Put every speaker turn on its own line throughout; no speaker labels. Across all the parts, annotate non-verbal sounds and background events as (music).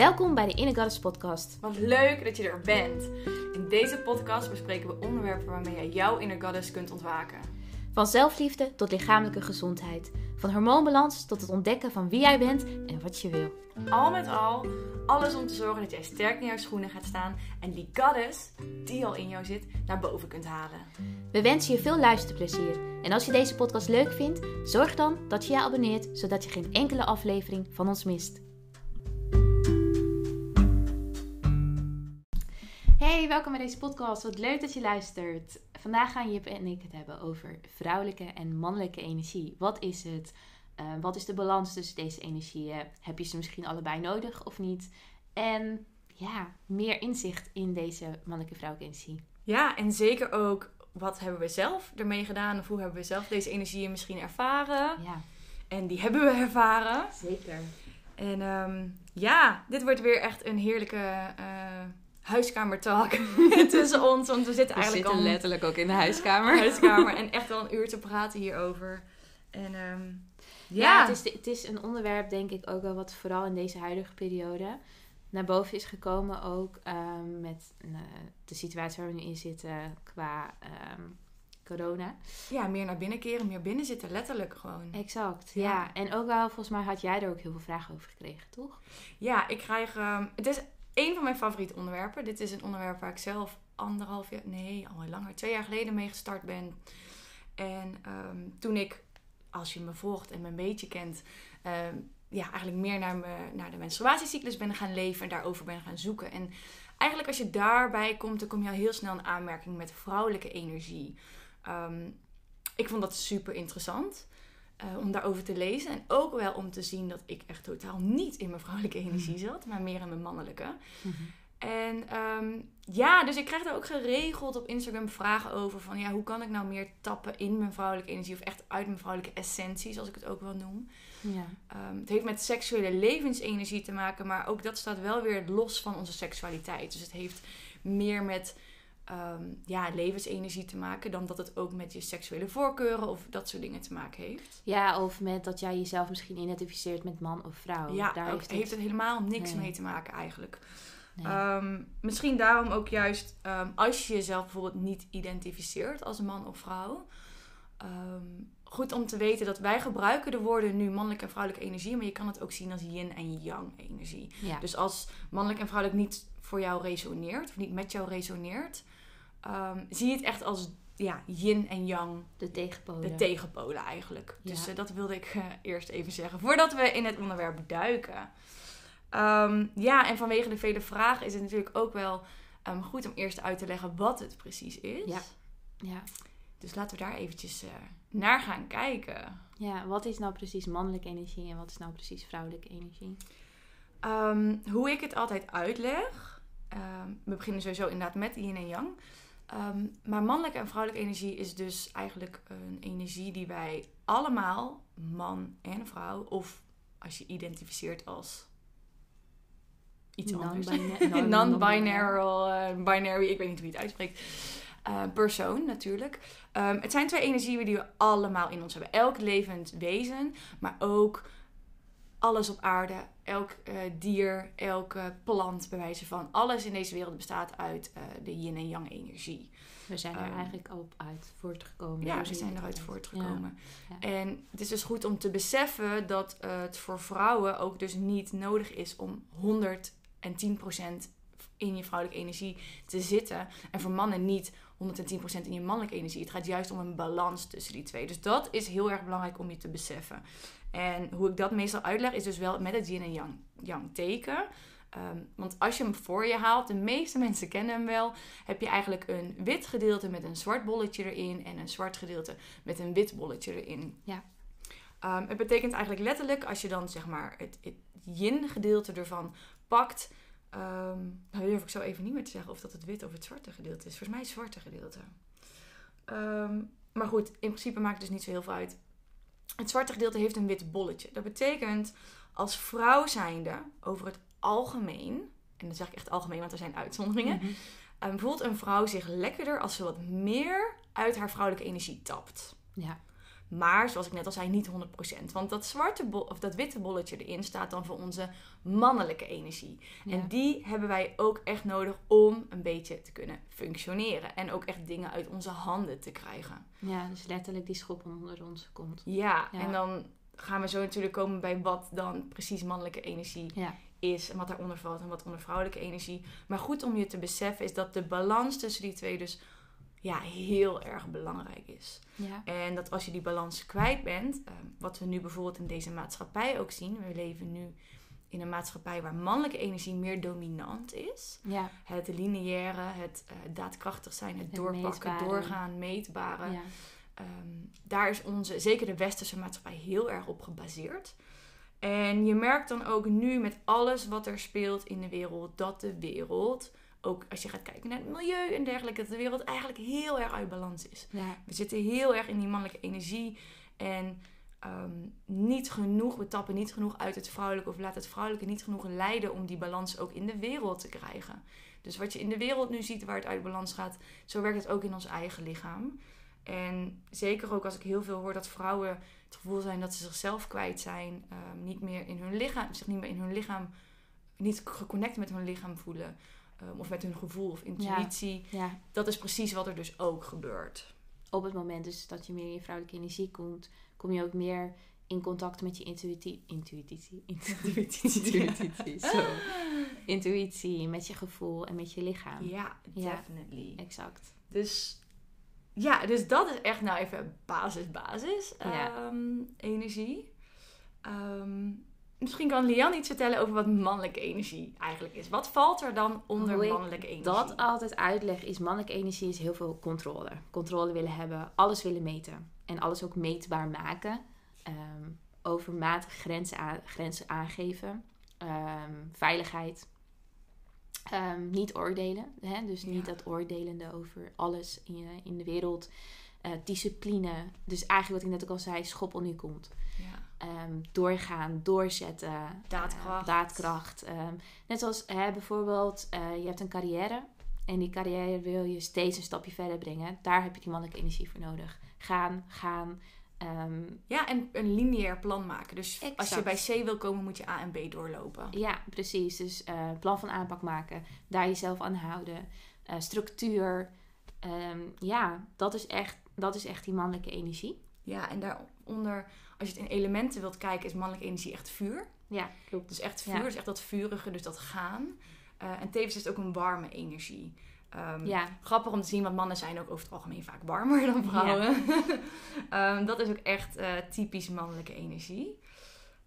Welkom bij de Inner Goddess podcast.
Wat leuk dat je er bent. In deze podcast bespreken we onderwerpen waarmee jij jouw inner goddess kunt ontwaken.
Van zelfliefde tot lichamelijke gezondheid. Van hormoonbalans tot het ontdekken van wie jij bent en wat je wil.
Al met al, alles om te zorgen dat jij sterk in jouw schoenen gaat staan en die goddess, die al in jou zit, naar boven kunt halen.
We wensen je veel luisterplezier. En als je deze podcast leuk vindt, zorg dan dat je je abonneert, zodat je geen enkele aflevering van ons mist. Hey, welkom bij deze podcast. Wat leuk dat je luistert. Vandaag gaan Jip en ik het hebben over vrouwelijke en mannelijke energie. Wat is het? Uh, wat is de balans tussen deze energieën? Heb je ze misschien allebei nodig of niet? En ja, meer inzicht in deze mannelijke vrouwelijke energie.
Ja, en zeker ook wat hebben we zelf ermee gedaan? Of hoe hebben we zelf deze energieën misschien ervaren?
Ja,
En die hebben we ervaren.
zeker.
En ehm, ja, dit wordt weer echt een heerlijke uh, huiskamertalk (laughs) (laughs) tussen ons. Want we zitten
We
eigenlijk
zitten
al
letterlijk ook in de (laughs) huiskamer.
huiskamer en echt wel een uur te praten hierover. En ehm,
Ja,
ja,
het, is, het is een onderwerp, denk ik, ook wel wat vooral in deze huidige periode naar boven is gekomen. Ook ehm, met eh, de situatie waar we nu in zitten qua ehm, corona.
ja, meer naar binnen keren, meer binnen zitten, letterlijk gewoon.
Exact, ja.
Ja.
En ook wel, volgens mij had jij er ook heel veel vragen over gekregen, toch?
Ja, ik krijg. het is een van mijn favoriete onderwerpen. Dit is een onderwerp waar ik zelf anderhalf jaar, nee, al langer, twee jaar geleden mee gestart ben. En ehm, toen ik, als je me volgt en me een beetje kent, ehm, ja, eigenlijk meer naar, me, naar de menstruatiecyclus ben gaan leven en daarover ben gaan zoeken. En eigenlijk als je daarbij komt, dan kom je al heel snel in aanmerking met vrouwelijke energie. Ehm, ik vond dat super interessant. Eh, om daarover te lezen. En ook wel om te zien dat ik echt totaal niet in mijn vrouwelijke energie zat, maar meer in mijn mannelijke. En ehm, ja, dus ik krijg daar ook geregeld op Instagram vragen over van ja, hoe kan ik nou meer tappen in mijn vrouwelijke energie of echt uit mijn vrouwelijke essentie, zoals ik het ook wel noem.
Ja.
Ehm, het heeft met seksuele levensenergie te maken, maar ook dat staat wel weer los van onze seksualiteit. Dus het heeft meer met ehm, ja, levensenergie te maken dan dat het ook met je seksuele voorkeuren of dat soort dingen te maken heeft.
ja, of met dat jij jezelf misschien identificeert met man of vrouw.
ja,
Daar
ook,
heeft
heeft het helemaal niks
Nee.
mee te maken eigenlijk.
nee.
Ehm, misschien daarom ook juist ehm, als je jezelf bijvoorbeeld niet identificeert als man of vrouw. goed om te weten dat wij gebruiken de woorden nu mannelijke en vrouwelijke energie, maar je kan het ook zien als yin en yang energie.
ja.
Dus als mannelijk en vrouwelijk niet voor jou resoneert, of niet met jou resoneert, ehm, zie je het echt als ja, yin en yang,
de tegenpolen.
de tegenpolen eigenlijk.
Ja.
Dus eh, dat wilde ik eh, eerst even zeggen, voordat we in het onderwerp duiken. Ehm, ja, en vanwege de vele vragen is het natuurlijk ook wel ehm, goed om eerst uit te leggen wat het precies is.
Ja. ja.
Dus laten we daar eventjes eh, naar gaan kijken.
Ja, wat is nou precies mannelijke energie en wat is nou precies vrouwelijke energie?
Hoe ik het altijd uitleg. we beginnen sowieso inderdaad met yin en yang. Ehm, maar mannelijke en vrouwelijke energie is dus eigenlijk een energie die wij allemaal, man en vrouw, of als je identificeert als iets anders. (laughs) (laughs)
Non-bina- non-
Non-binary, eh, binary, ik weet niet hoe je het uitspreekt. eh, persoon natuurlijk. Ehm, het zijn twee energieën die we allemaal in ons hebben. Elk levend wezen, maar ook alles op aarde, elk eh, dier, elke plant, bij wijze van. Alles in deze wereld bestaat uit eh, de yin en yang energie.
We zijn er
Ehm,
eigenlijk al op uit voortgekomen.
Ja, we zijn eruit voortgekomen.
Ja.
En het is dus goed om te beseffen dat het voor vrouwen ook dus niet nodig is om 110% in je vrouwelijke energie te zitten. En voor mannen niet 110% in je mannelijke energie. Het gaat juist om een balans tussen die twee. Dus dat is heel erg belangrijk om je te beseffen. En hoe ik dat meestal uitleg is dus wel met het yin en yang, yang teken. Ehm, want als je hem voor je haalt, de meeste (laughs) mensen kennen hem wel, heb je eigenlijk een wit gedeelte met een zwart bolletje erin en een zwart gedeelte met een wit bolletje erin.
Ja.
Ehm, het betekent eigenlijk letterlijk, als je dan zeg maar het, het yin gedeelte ervan pakt, ehm nou durf ik zo even niet meer te zeggen of dat het wit of het zwarte gedeelte is. Volgens mij het zwarte gedeelte. Ehm, maar goed, in principe maakt het dus niet zo heel veel uit. Het zwarte gedeelte heeft een wit bolletje. Dat betekent als vrouw zijnde over het algemeen, en dan zeg ik echt algemeen, want er zijn uitzonderingen.
Mhm.
Um, voelt een vrouw zich lekkerder als ze wat meer uit haar vrouwelijke energie tapt.
Ja.
Maar zoals ik net al zei, niet 100%. Want dat, zwarte bol, of dat witte bolletje erin staat dan voor onze mannelijke energie.
Ja.
En die hebben wij ook echt nodig om een beetje te kunnen functioneren. En ook echt dingen uit onze handen te krijgen.
Ja, dus letterlijk die schop onder onze kont.
Ja,
Ja.
en dan gaan we zo natuurlijk komen bij wat dan precies mannelijke energie
Ja.
is. En wat daaronder valt en wat onder vrouwelijke energie. Maar goed om je te beseffen is dat de balans tussen die twee dus ja, heel erg belangrijk is.
Ja.
En dat als je die balans kwijt bent, eh, wat we nu bijvoorbeeld in deze maatschappij ook zien. We leven nu in een maatschappij waar mannelijke energie meer dominant is.
Ja.
Het lineaire, het eh, daadkrachtig zijn, het,
Het
doorpakken,
meetbare.
doorgaan, meetbare.
ja.
Ehm, daar is onze, zeker de westerse maatschappij, heel erg op gebaseerd. En je merkt dan ook nu met alles wat er speelt in de wereld, dat de wereld, ook als je gaat kijken naar het milieu en dergelijke, dat de wereld eigenlijk heel erg uit balans is.
Ja.
We zitten heel erg in die mannelijke energie en ehm, niet genoeg, we tappen niet genoeg uit het vrouwelijke of laat het vrouwelijke niet genoeg leiden om die balans ook in de wereld te krijgen. Dus wat je in de wereld nu ziet waar het uit balans gaat, zo werkt het ook in ons eigen lichaam. En zeker ook als ik heel veel hoor dat vrouwen het gevoel zijn dat ze zichzelf kwijt zijn, ehm, niet meer in hun lichaam, zich niet meer in hun lichaam, niet geconnect met hun lichaam voelen. Ehm, of met hun gevoel of intuïtie.
ja.
Dat is precies wat er dus ook gebeurt.
Op het moment dus dat je meer in je vrouwelijke energie komt, kom je ook meer in contact met je intuïtie. Intuïtie. Intuïtie. (laughs) Intuïtie. Zo. Intuïtie, met je gevoel en met je lichaam.
Ja,
Ja.
definitely.
Exact.
Dus ja, dus dat is echt nou even basis, basis
Ja.
ehm, energie. Ehm, misschien kan Lian iets vertellen over wat mannelijke energie eigenlijk is. Wat valt er dan onder
Hoe
mannelijke energie?
Dat altijd uitleg is mannelijke energie is heel veel controle. Controle willen hebben, alles willen meten. En alles ook meetbaar maken. Ehm, overmatig grenzen, aan- grenzen aangeven. Ehm, veiligheid. Ehm, niet oordelen. Hè? Dus niet
Ja.
dat oordelende over alles in, in de wereld. Eh, discipline. Dus eigenlijk wat ik net ook al zei, schop je kont.
Ja.
Ehm, doorgaan, doorzetten.
Daadkracht.
eh, daadkracht. Ehm, net zoals hè, bijvoorbeeld, eh, je hebt een carrière. En die carrière wil je steeds een stapje verder brengen. Daar heb je die mannelijke energie voor nodig. Gaan, gaan. ehm,
ja, en een lineair plan maken. Dus als je bij C wil komen, moet je A en B doorlopen.
ja, precies. Dus eh, plan van aanpak maken. Daar jezelf aan houden. Eh, structuur. Ehm, ja, dat is, echt, dat is echt die mannelijke energie.
Ja, en daaronder, als je het in elementen wilt kijken, is mannelijke energie echt vuur.
Ja, klopt.
Dus echt vuur,
Ja.
dus echt dat vurige, dus dat gaan. Eh, en tevens is het ook een warme energie. Ehm,
Ja,
Grappig om te zien, want mannen zijn ook over het algemeen vaak warmer dan vrouwen. (laughs) Ehm, dat is ook echt eh, typisch mannelijke energie.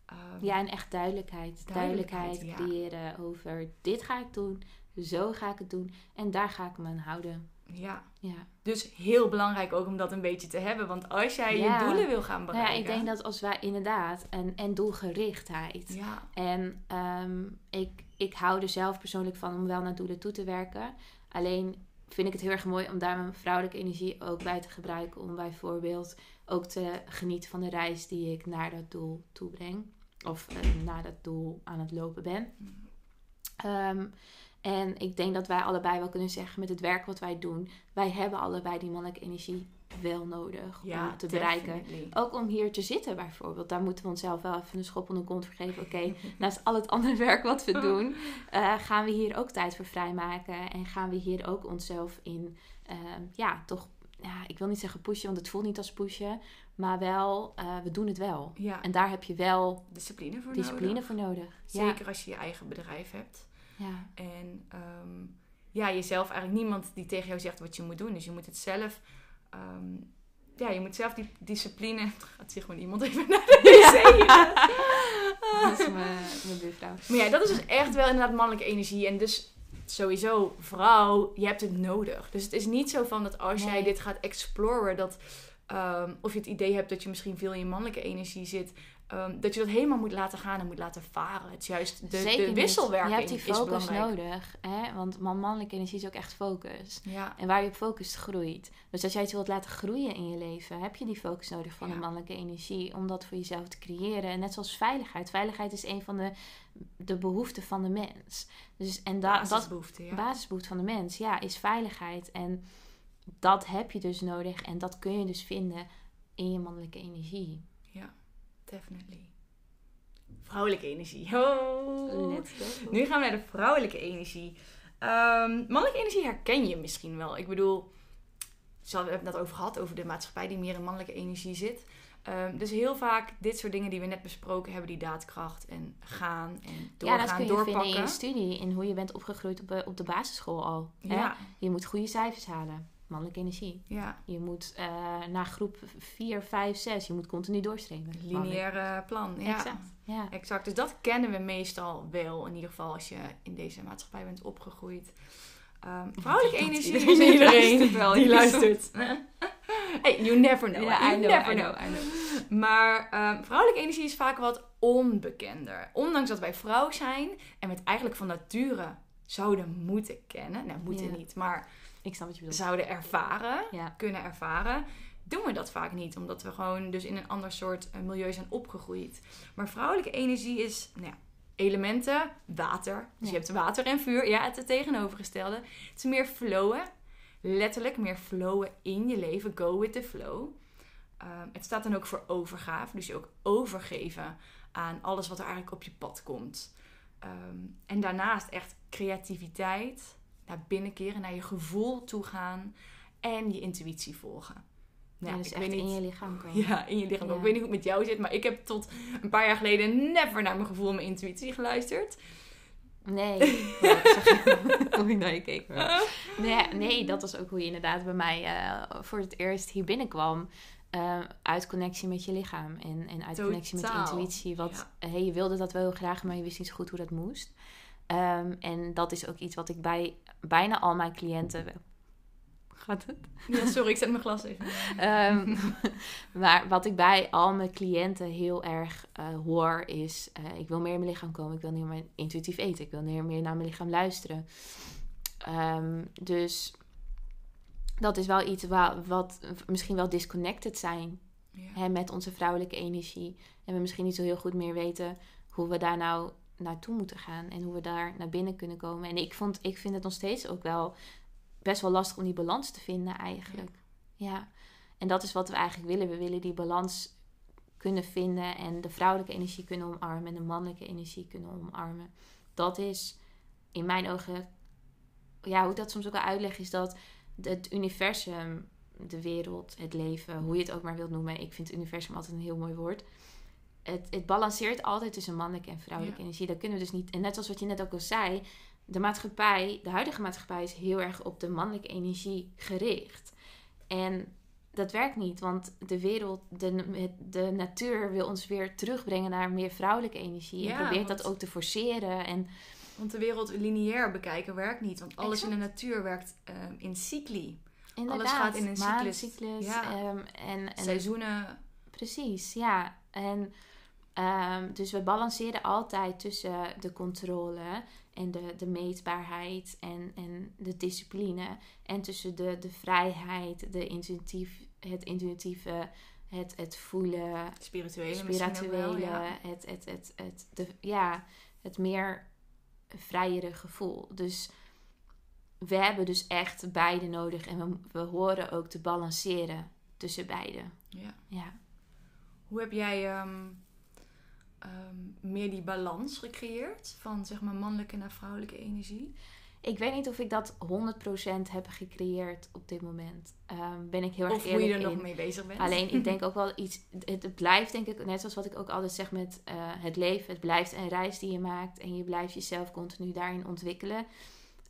Ehm,
ja, en echt duidelijkheid.
Duidelijkheid,
Duidelijkheid, creëren over dit ga ik doen. Zo ga ik het doen. En daar ga ik me aan houden.
Ja.
Ja.
Dus heel belangrijk ook om dat een beetje te hebben. Want als jij
Ja.
je doelen wil gaan
Nou
bereiken...
ja, ik denk dat als wij inderdaad, en, en doelgerichtheid.
Ja,
En ehm, ik, ik hou er zelf persoonlijk van om wel naar doelen toe te werken. Alleen vind ik het heel erg mooi om daar mijn vrouwelijke energie ook bij te gebruiken. Om bijvoorbeeld ook te genieten van de reis die ik naar dat doel toe breng. Of eh, naar dat doel aan het lopen ben. Ehm, en ik denk dat wij allebei wel kunnen zeggen met het werk wat wij doen. Wij hebben allebei die mannelijke energie wel nodig
ja
om te bereiken. Ook om hier te zitten bijvoorbeeld. Daar moeten we onszelf wel even een schop onder de kont voor geven. Oké, (laughs) naast al het andere werk wat we (laughs) doen, eh, gaan we hier ook tijd voor vrijmaken. En gaan we hier ook onszelf in, eh, ja, toch, ja, ik wil niet zeggen pushen, want het voelt niet als pushen. Maar wel, eh, we doen het wel.
Ja,
En daar heb je wel
discipline voor
discipline
nodig.
voor nodig.
Zeker als je je eigen bedrijf hebt.
Ja, ja.
En ehm, ja, jezelf eigenlijk niemand die tegen jou zegt wat je moet doen. Dus je moet het zelf. ehm, ja, je moet zelf die discipline. (laughs) Gaat zich gewoon iemand even naar de wc. (laughs)
Dat is mijn, mijn buurvrouw.
Maar ja, dat is dus echt wel inderdaad mannelijke energie. En dus sowieso, vrouw, je hebt het nodig. Dus het is niet zo van dat als jij
Nee.
dit gaat exploren, dat, ehm, of je het idee hebt dat je misschien veel in je mannelijke energie zit, ehm, dat je dat helemaal moet laten gaan en moet laten varen. Het is juist de,
Zeker
de
niet.
wisselwerking
Je hebt die focus nodig. Hè? Want man mannelijke energie is ook echt focus.
Ja,
En waar je op focust, groeit. Dus als jij iets wilt laten groeien in je leven, heb je die focus nodig van
Ja.
de mannelijke energie om dat voor jezelf te creëren. En net zoals veiligheid. Veiligheid is een van de, de behoeften van de mens. Dus, en da, dat
ja.
basisbehoefte van de mens, ja, is veiligheid. En dat heb je dus nodig en dat kun je dus vinden in je mannelijke energie.
Ja, definitely. Vrouwelijke energie. Oh.
Let's go.
Nu gaan we naar de vrouwelijke energie. Ehm, mannelijke energie herken je misschien wel. Ik bedoel, we hebben het net over gehad, over de maatschappij die meer in mannelijke energie zit. Ehm, dus heel vaak dit soort dingen die we net besproken hebben, die daadkracht en gaan en
Ja,
doorgaan,
dat kun je
doorpakken.
vinden in je studie. In hoe je bent opgegroeid op, de- op de basisschool al. hè?
Ja,
Je moet goede cijfers halen. Mannelijke energie.
ja,
Je moet eh, naar groep 4, 5, 6. Je moet continu doorstreven.
Lineaire plan. Ja.
Exact. Ja.
Exact. Dus dat kennen we meestal wel. In ieder geval als je in deze maatschappij bent opgegroeid. Ehm, vrouwelijke energie
iedereen
is iedereen
luistert wel.
die luistert. (laughs) hey, you never know. You
I know,
never
I
know.
know, I know.
Maar ehm, vrouwelijke energie is vaak wat onbekender. Ondanks dat wij vrouw zijn en we het eigenlijk van nature zouden moeten kennen. Nou, moeten niet, maar
Ik snap wat je bedoelt.
zouden ervaren
Ja.
kunnen ervaren, doen we dat vaak niet. Omdat we gewoon dus in een ander soort eh, milieu zijn opgegroeid. Maar vrouwelijke energie is nou ja, elementen, water. Dus je hebt water en vuur. Ja, het tegenovergestelde. Het is meer flowen. Letterlijk meer flowen in je leven. Go with the flow. Ehm, het staat dan ook voor overgave. Dus je ook overgeven aan alles wat er eigenlijk op je pad komt. Ehm, en daarnaast echt creativiteit. Naar binnen keren, naar je gevoel toe gaan. En je intuïtie volgen.
Ja, dus
ik
echt
weet niet,
in je lichaam komen.
ja, in je lichaam.
Ja.
Ik weet niet hoe het met jou zit, maar ik heb tot een paar jaar geleden never naar mijn gevoel en mijn intuïtie geluisterd.
Nee. (laughs) Ja, ik zag je- Hoe (laughs) ik naar je keek. Nee, nee, dat was ook hoe je inderdaad bij mij eh, voor het eerst hier binnenkwam. Eh, uit connectie met je lichaam en, en uit connectie met je intuïtie. Want hey, je wilde dat wel heel graag, maar je wist niet zo goed hoe dat moest. Ehm, en dat is ook iets wat ik bij bijna al mijn cliënten. Gaat het?
Ja, sorry, ik zet mijn glas even.
Ehm, (laughs) maar wat ik bij al mijn cliënten heel erg eh, hoor is... eh, ik wil meer in mijn lichaam komen. Ik wil meer mijn intuïtief eten. Ik wil meer, meer naar mijn lichaam luisteren. Ehm, dus dat is wel iets wa- wat misschien wel disconnected zijn
Ja.
hè, met onze vrouwelijke energie. En we misschien niet zo heel goed meer weten hoe we daar nou naartoe moeten gaan. En hoe we daar naar binnen kunnen komen. En ik, vond, ik vind het nog steeds ook wel best wel lastig om die balans te vinden eigenlijk. Ja. En dat is wat we eigenlijk willen. We willen die balans kunnen vinden en de vrouwelijke energie kunnen omarmen en de mannelijke energie kunnen omarmen. Dat is in mijn ogen, ja, hoe ik dat soms ook wel uitleg, is dat het universum, de wereld, het leven, hoe je het ook maar wilt noemen. Ik vind universum altijd een heel mooi woord. Het, het balanceert altijd tussen mannelijke en vrouwelijke
Ja.
energie. Dat kunnen we dus niet. En net zoals wat je net ook al zei, de maatschappij, de huidige maatschappij is heel erg op de mannelijke energie gericht. En dat werkt niet, want de wereld, de, de natuur wil ons weer terugbrengen naar meer vrouwelijke energie.
Ja,
en probeert
want-
dat ook te forceren. En
Want de wereld lineair bekijken werkt niet. Want alles in de natuur werkt ehm, in cycli.
inderdaad,
gaat in een cyclus.
maancyclus,
Ja.
ehm, en, en
Seizoenen.
Precies, ja. En ehm, dus we balanceren altijd tussen de controle en de, de meetbaarheid en, en de discipline. En tussen de, de vrijheid, de intuïtief, het intuïtieve, het, het voelen,
Spirituele
spirituele,
wel, ja.
het, het, het, het, de, ja, het meer vrijere gevoel. Dus we hebben dus echt beide nodig en we, we horen ook te balanceren tussen beide.
ja.
Ja.
Hoe heb jij ehm, ehm, meer die balans gecreëerd? Van zeg maar mannelijke naar vrouwelijke energie?
Ik weet niet of ik dat 100% heb gecreëerd op dit moment. Ehm, ben ik heel erg
Of hoe je er
in.
nog mee bezig bent?
Alleen ik denk (laughs) ook wel iets. Het, het blijft denk ik, net zoals wat ik ook altijd zeg met eh, het leven. Het blijft een reis die je maakt en je blijft jezelf continu daarin ontwikkelen.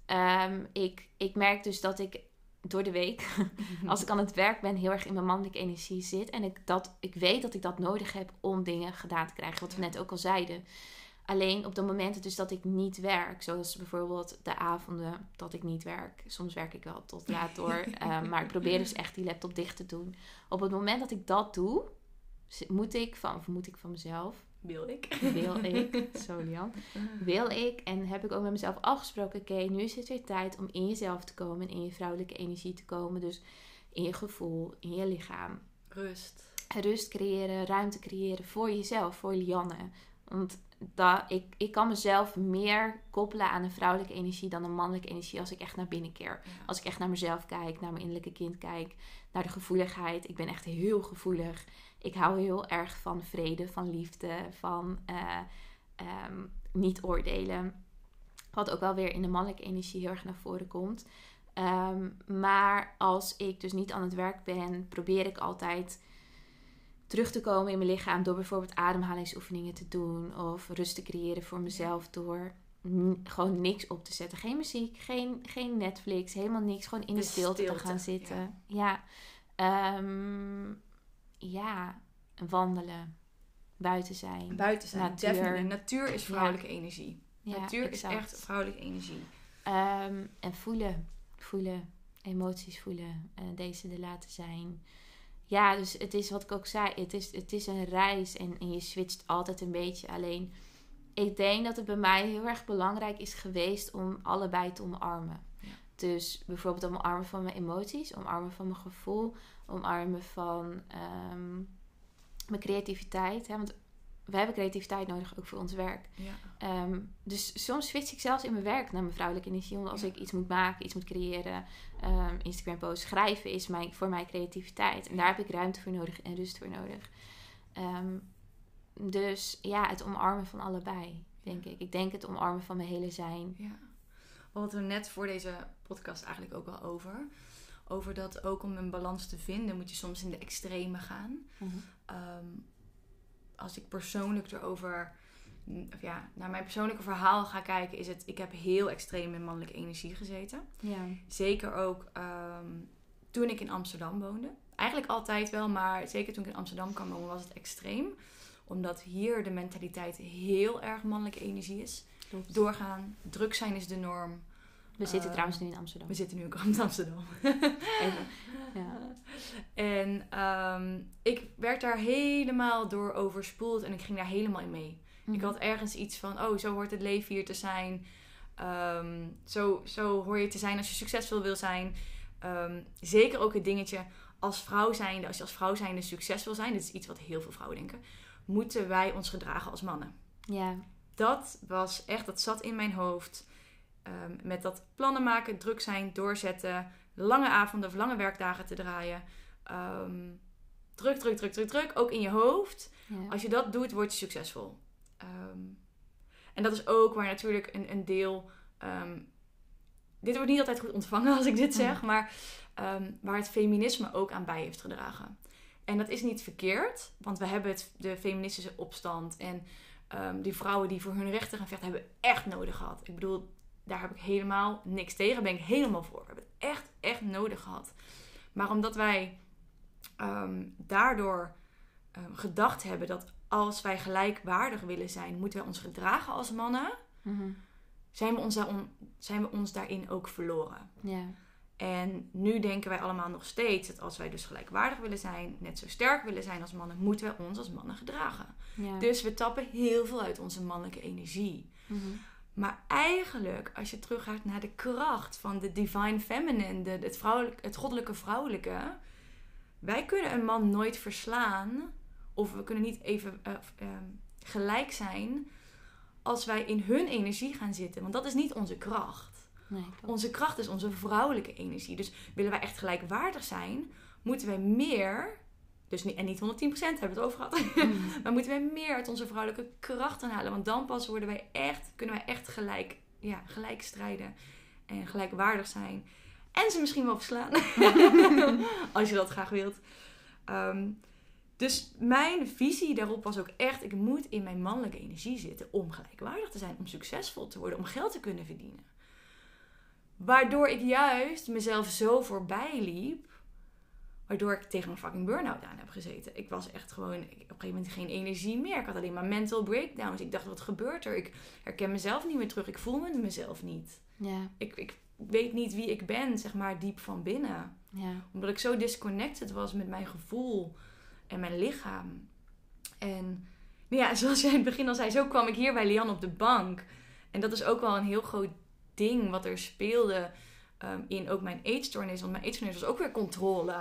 Ehm, ik, ik merk dus dat ik door de week, (laughs) als ik aan het werk ben, heel erg in mijn mannelijke energie zit. En ik, dat, ik weet dat ik dat nodig heb om dingen gedaan te krijgen. Wat we net ook al zeiden. Alleen op de momenten dus dat ik niet werk, zoals bijvoorbeeld de avonden dat ik niet werk. Soms werk ik wel tot laat door, (laughs) eh, maar ik probeer dus echt die laptop dicht te doen. Op het moment dat ik dat doe, moet ik van, of moet ik van mezelf,
Wil ik.
wil ik, (laughs) zo Lian, wil ik en heb ik ook met mezelf afgesproken, oké, nu is het weer tijd om in jezelf te komen, in je vrouwelijke energie te komen. Dus in je gevoel, in je lichaam
Rust.
rust creëren, ruimte creëren voor jezelf, voor Lianne. Want dat ik, ik kan mezelf meer koppelen aan een vrouwelijke energie dan een mannelijke energie als ik echt naar binnen keer.
Ja.
Als ik echt naar mezelf kijk, naar mijn innerlijke kind kijk, naar de gevoeligheid. Ik ben echt heel gevoelig. Ik hou heel erg van vrede, van liefde, van eh, ehm, niet oordelen. Wat ook wel weer in de mannelijke energie heel erg naar voren komt. Ehm, maar als ik dus niet aan het werk ben, probeer ik altijd terug te komen in mijn lichaam door bijvoorbeeld ademhalingsoefeningen te doen of rust te creëren voor mezelf door gewoon niks op te zetten. Geen muziek, geen, geen Netflix, helemaal niks. Gewoon in de,
De
stilte, te gaan zitten. Ja, Ehm, ja wandelen, buiten zijn.
Buiten zijn.
Natuur.
Definitely. Natuur is vrouwelijke energie.
Ja,
Natuur
exact.
is echt vrouwelijke energie.
Ehm, en voelen, voelen, emoties voelen, eh, deze er laten zijn. Ja, dus het is wat ik ook zei, het is, het is een reis en, en je switcht altijd een beetje. Alleen, ik denk dat het bij mij heel erg belangrijk is geweest om allebei te omarmen.
Ja.
Dus bijvoorbeeld omarmen van mijn emoties, omarmen van mijn gevoel, omarmen van ehm, mijn creativiteit. Hè? Want we hebben creativiteit nodig ook voor ons werk.
Ja.
Ehm, dus soms switch ik zelfs in mijn werk naar mijn vrouwelijke energie. Want als
Ja.
ik iets moet maken, iets moet creëren, ehm, Instagram post, schrijven is mijn, voor mij creativiteit. En daar heb ik ruimte voor nodig en rust voor nodig. Dus ja, het omarmen van allebei, denk ik. Ik denk het omarmen van mijn hele zijn.
Ja. We hadden we net voor deze podcast eigenlijk ook al over. Over dat ook om een balans te vinden moet je soms in de extreme gaan. Ehm, als ik persoonlijk erover, of ja, naar mijn persoonlijke verhaal ga kijken, is het, ik heb heel extreem in mannelijke energie gezeten.
Ja.
Zeker ook ehm, toen ik in Amsterdam woonde. Eigenlijk altijd wel, maar zeker toen ik in Amsterdam kwam wonen was het extreem. Omdat hier de mentaliteit heel erg mannelijke energie is. Doorgaan, druk zijn is de norm.
We zitten
Ehm,
trouwens nu in Amsterdam.
We zitten nu ook (laughs) in Amsterdam.
Even. Ja.
En ehm, ik werd daar helemaal door overspoeld en ik ging daar helemaal in mee. Ik
Mhm.
had ergens iets van, oh, zo hoort het leven hier te zijn. Ehm, zo, zo hoor je te zijn als je succesvol wil zijn. Ehm, zeker ook het dingetje als vrouw zijnde, als je als vrouw zijnde succesvol wil zijn, dit is iets wat heel veel vrouwen denken, moeten wij ons gedragen als mannen.
Ja.
Dat was echt, dat zat in mijn hoofd. Ehm, met dat plannen maken, druk zijn, doorzetten, lange avonden of lange werkdagen te draaien. Ehm, druk, druk, druk, druk, druk. Ook in je hoofd.
ja.
Als je dat doet, word je succesvol. Ehm, en dat is ook waar natuurlijk een, een deel. ehm, dit wordt niet altijd goed ontvangen (laughs) als ik dit zeg, maar ehm, waar het feminisme ook aan bij heeft gedragen. En dat is niet verkeerd, want we hebben het, de feministische opstand en ehm, die vrouwen die voor hun rechten gaan vechten, hebben echt nodig gehad. Ik bedoel, daar heb ik helemaal niks tegen, ben ik helemaal voor. We hebben het echt, echt nodig gehad. Maar omdat wij ehm, daardoor ehm, gedacht hebben dat als wij gelijkwaardig willen zijn, moeten wij ons gedragen als mannen,
Mhm.
zijn we ons, daarom, zijn we ons daarin ook verloren. En nu denken wij allemaal nog steeds dat als wij dus gelijkwaardig willen zijn, net zo sterk willen zijn als mannen, moeten wij ons als mannen gedragen. Dus we tappen heel veel uit onze mannelijke energie.
Mhm.
Maar eigenlijk, als je teruggaat naar de kracht van de divine feminine, de, het, vrouwelijk, het goddelijke vrouwelijke, wij kunnen een man nooit verslaan, of we kunnen niet even eh, ehm, gelijk zijn, als wij in hun energie gaan zitten. Want dat is niet onze kracht.
Nee.
Onze kracht is onze vrouwelijke energie. Dus willen wij echt gelijkwaardig zijn, moeten wij meer, dus niet, en niet 110% hebben we het over gehad,
Mhm. (laughs)
maar moeten wij meer uit onze vrouwelijke krachten halen. Want dan pas worden wij echt, kunnen wij echt gelijk, ja, gelijk strijden en gelijkwaardig zijn. En ze misschien wel verslaan. (laughs) Als je dat graag wilt. Ehm, dus mijn visie daarop was ook echt: ik moet in mijn mannelijke energie zitten om gelijkwaardig te zijn, om succesvol te worden, om geld te kunnen verdienen. Waardoor ik juist mezelf zo voorbij liep. Waardoor ik tegen een fucking burn-out aan heb gezeten. Ik was echt gewoon ik, op een gegeven moment geen energie meer. Ik had alleen maar mental breakdowns. Ik dacht, wat gebeurt er? Ik herken mezelf niet meer terug. Ik voel me mezelf niet.
Ja,
Ik, ik weet niet wie ik ben, zeg maar, diep van binnen.
ja.
Omdat ik zo disconnected was met mijn gevoel en mijn lichaam. En nou ja, (laughs) zoals jij in het begin al zei, zo kwam ik hier bij Lian op de bank. En dat is ook wel een heel groot ding wat er speelde ehm, in ook mijn eetstoornis. Want mijn eetstoornis was ook weer controle.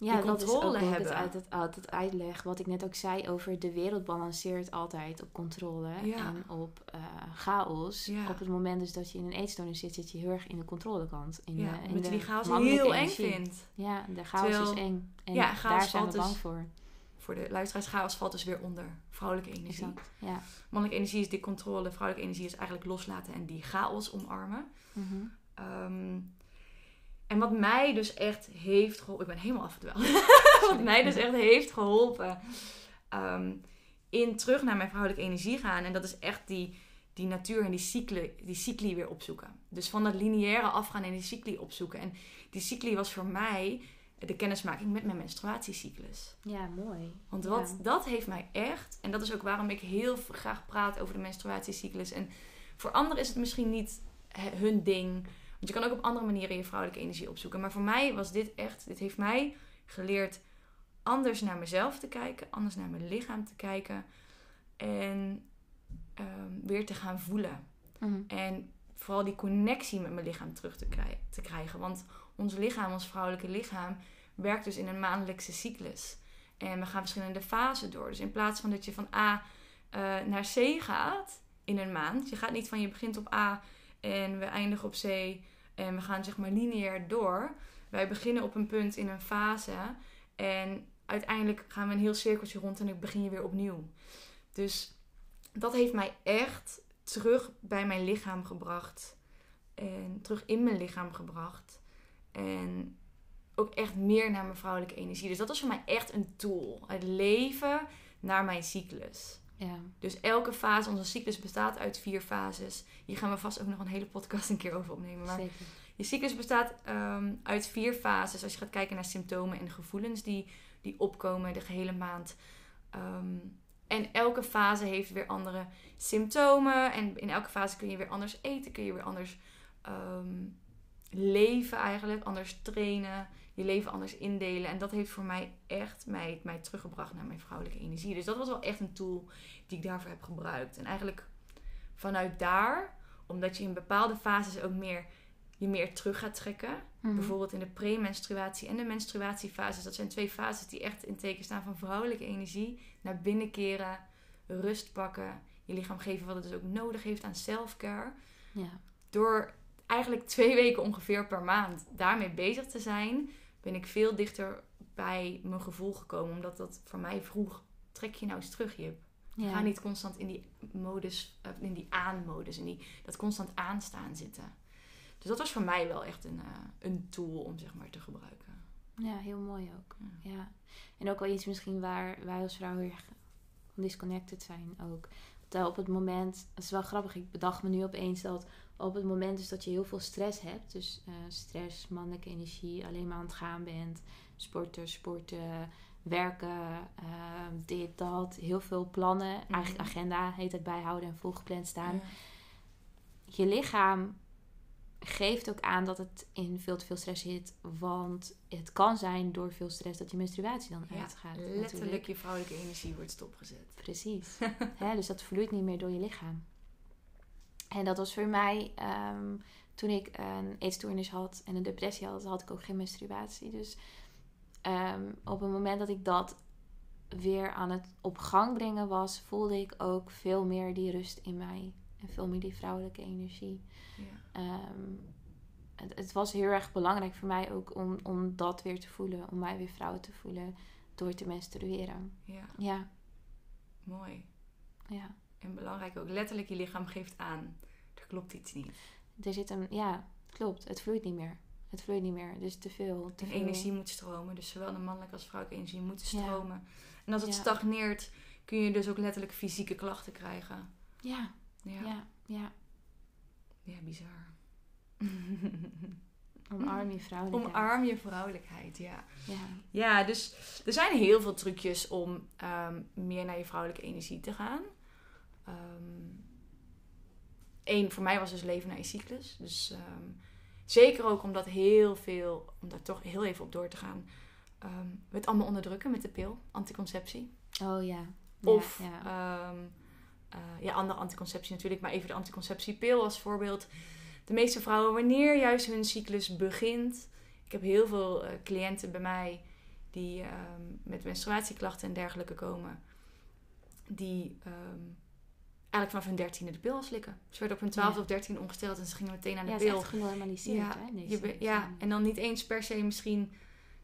Ja,
die
dat is ook
controle
hoe ik
hebben.
uit het, uit het uitleg. Wat ik net ook zei over de wereld balanceert altijd op controle
Ja.
en op eh, chaos.
Ja.
Op het moment dus dat je in een eetstoornis zit, zit je heel erg in de controlekant. In
ja,
de, in de
die chaos heel eng vindt.
Ja, de chaos
Terwijl-
is eng. En
Ja,
daar zijn we bang
dus-
voor.
Voor de luisteraars, chaos valt dus weer onder vrouwelijke energie.
Exact. Ja.
Mannelijke energie is die controle, vrouwelijke energie is eigenlijk loslaten en die chaos omarmen. Ehm, en wat mij dus echt heeft geholpen, ik ben helemaal afgedwaald. (laughs) wat mij dus echt heeft geholpen ehm, in terug naar mijn vrouwelijke energie gaan. En dat is echt die, die natuur en die cycli, die cycli weer opzoeken. Dus van dat lineaire afgaan en die cycli opzoeken. En die cycli was voor mij de kennismaking met mijn menstruatiecyclus.
ja, mooi.
Want
Ja.
wat, dat heeft mij echt, en dat is ook waarom ik heel graag praat over de menstruatiecyclus. En voor anderen is het misschien niet hun ding. Want je kan ook op andere manieren je vrouwelijke energie opzoeken. Maar voor mij was dit echt, dit heeft mij geleerd anders naar mezelf te kijken, anders naar mijn lichaam te kijken. En ehm, weer te gaan voelen.
Mhm.
En vooral die connectie met mijn lichaam terug te, krij- te krijgen. Want ons lichaam, ons vrouwelijke lichaam, werkt dus in een maandelijkse cyclus. En we gaan verschillende fasen door. Dus in plaats van dat je van A eh, naar C gaat in een maand. Je gaat niet van je begint op A en we eindigen op C. En we gaan zeg maar lineair door. Wij beginnen op een punt in een fase. En uiteindelijk gaan we een heel cirkeltje rond en dan begin je weer opnieuw. Dus dat heeft mij echt terug bij mijn lichaam gebracht. En terug in mijn lichaam gebracht. En ook echt meer naar mijn vrouwelijke energie. Dus dat was voor mij echt een tool. Het leven naar mijn cyclus.
Ja.
Dus elke fase, onze cyclus bestaat uit vier fases. Hier gaan we vast ook nog een hele podcast een keer over opnemen. Maar
zeker.
je cyclus bestaat ehm, uit vier fases. Als je gaat kijken naar symptomen en gevoelens die, die opkomen de gehele maand. Ehm, en elke fase heeft weer andere symptomen. En in elke fase kun je weer anders eten. Kun je weer anders ehm, leven eigenlijk. Anders trainen. Je leven anders indelen. En dat heeft voor mij echt mij, mij teruggebracht naar mijn vrouwelijke energie. Dus dat was wel echt een tool die ik daarvoor heb gebruikt. En eigenlijk vanuit daar, omdat je in bepaalde fases ook meer je meer terug gaat trekken.
Mhm.
Bijvoorbeeld in de premenstruatie en de menstruatiefases. Dat zijn twee fases die echt in teken staan van vrouwelijke energie. Naar binnen keren, rust pakken, je lichaam geven wat het dus ook nodig heeft aan self-care.
Ja.
Door eigenlijk twee weken ongeveer per maand daarmee bezig te zijn, ben ik veel dichter bij mijn gevoel gekomen. Omdat dat voor mij vroeg, trek je nou eens terug, Jip.
Ja.
Ga niet constant in die modus, eh, in die aan-modus, in die, dat constant aanstaan zitten. Dus dat was voor mij wel echt een, eh, een tool om zeg maar te gebruiken.
Ja, heel mooi ook.
Ja.
Ja. En ook wel iets misschien waar wij als vrouw heel erg disconnected zijn ook. Op het moment, het is wel grappig, ik bedacht me nu opeens dat op het moment dus dat je heel veel stress hebt, dus eh, stress, mannelijke energie, alleen maar aan het gaan bent, sporten, sporten, werken, eh, dit, dat, heel veel plannen, eigenlijk agenda heet het bijhouden en volgepland staan.
Ja.
je lichaam geeft ook aan dat het in veel te veel stress zit. Want het kan zijn door veel stress dat je menstruatie dan
Ja,
uitgaat.
letterlijk
natuurlijk.
je vrouwelijke energie wordt stopgezet.
Precies. (laughs) Dus dat vloeit niet meer door je lichaam. En dat was voor mij, ehm, toen ik een eetstoornis had en een depressie had, had ik ook geen menstruatie. Dus ehm, op het moment dat ik dat weer aan het op gang brengen was, voelde ik ook veel meer die rust in mij. En veel meer die vrouwelijke energie.
Ja.
Ehm, het, het was heel erg belangrijk voor mij ook om, om dat weer te voelen. Om mij weer vrouw te voelen door te menstrueren.
ja,
Ja,
mooi.
ja.
En belangrijk ook, letterlijk je lichaam geeft aan. Er klopt iets niet.
Er zit een, ja, klopt. Het vloeit niet meer. Het vloeit niet meer. Dus te veel. Te
De
veel.
energie moet stromen. Dus zowel de mannelijke als vrouwelijke energie moeten
Ja.
stromen. En als het
Ja.
stagneert, kun je dus ook letterlijk fysieke klachten krijgen.
Ja,
Ja,
ja, ja.
ja bizar. (laughs)
Omarm je vrouwelijkheid.
Omarm je vrouwelijkheid, ja.
Ja,
Ja, dus er zijn heel veel trucjes om ehm, meer naar je vrouwelijke energie te gaan. Eén, voor mij was dus leven naar je cyclus. Dus ehm, zeker ook omdat heel veel, om daar toch heel even op door te gaan, ehm, we het allemaal onderdrukken met de pil, anticonceptie.
oh ja. Ja,
Of
ja.
Eh, ja, andere anticonceptie natuurlijk, maar even de anticonceptiepil als voorbeeld. De meeste vrouwen, wanneer juist hun cyclus begint. Ik heb heel veel eh, cliënten bij mij die ehm, met menstruatieklachten en dergelijke komen, die ehm, eigenlijk vanaf hun dertiende de pil al slikken. Ze werden op hun twaalfde
Ja.
of dertiende ongesteld en ze gingen meteen aan de
Ja,
pil.
echt genormaliseerd,
Ja,
hè?
Je ja, en dan niet eens per se misschien